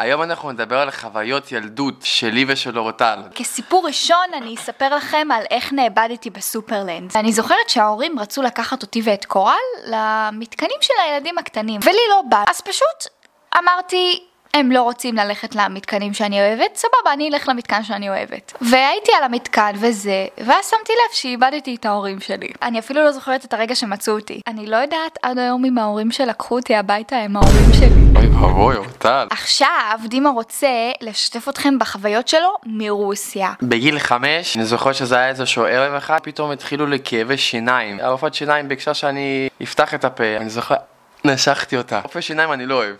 היום אנחנו נדבר על חוויות ילדות שלי ושל אורטל. כסיפור ראשון אני אספר לכם על איך נאבדתי בסופרלנד. אני זוכרת שההורים רצו לקחת אותי ואת קורל למתקנים של הילדים הקטנים, ולי לא בא. אז פשוט אמרתי, הם לא רוצים ללכת למתקנים שאני אוהבת, סבבה, אני אלך למתקן שאני אוהבת. והייתי על המתקן וזה, ואז שמתי לב שאיבדתי את ההורים שלי. אני אפילו לא זוכרת את הרגע שמצאו אותי. אני לא יודעת עד היום אם ההורים שלקחו אותי הביתה הם ההורים שלי. אוי ואבוי, אורטל. עכשיו דימה רוצה לשתף אתכם בחוויות שלו מרוסיה. בגיל חמש, אני זוכר שזה היה איזשהו ערב אחד, פתאום התחילו לי כאבי שיניים. הרופאת שיניים ביקשה שאני אפתח את הפה, אני זוכר... נשכתי אותה. רופא שיניים אני לא אוהב.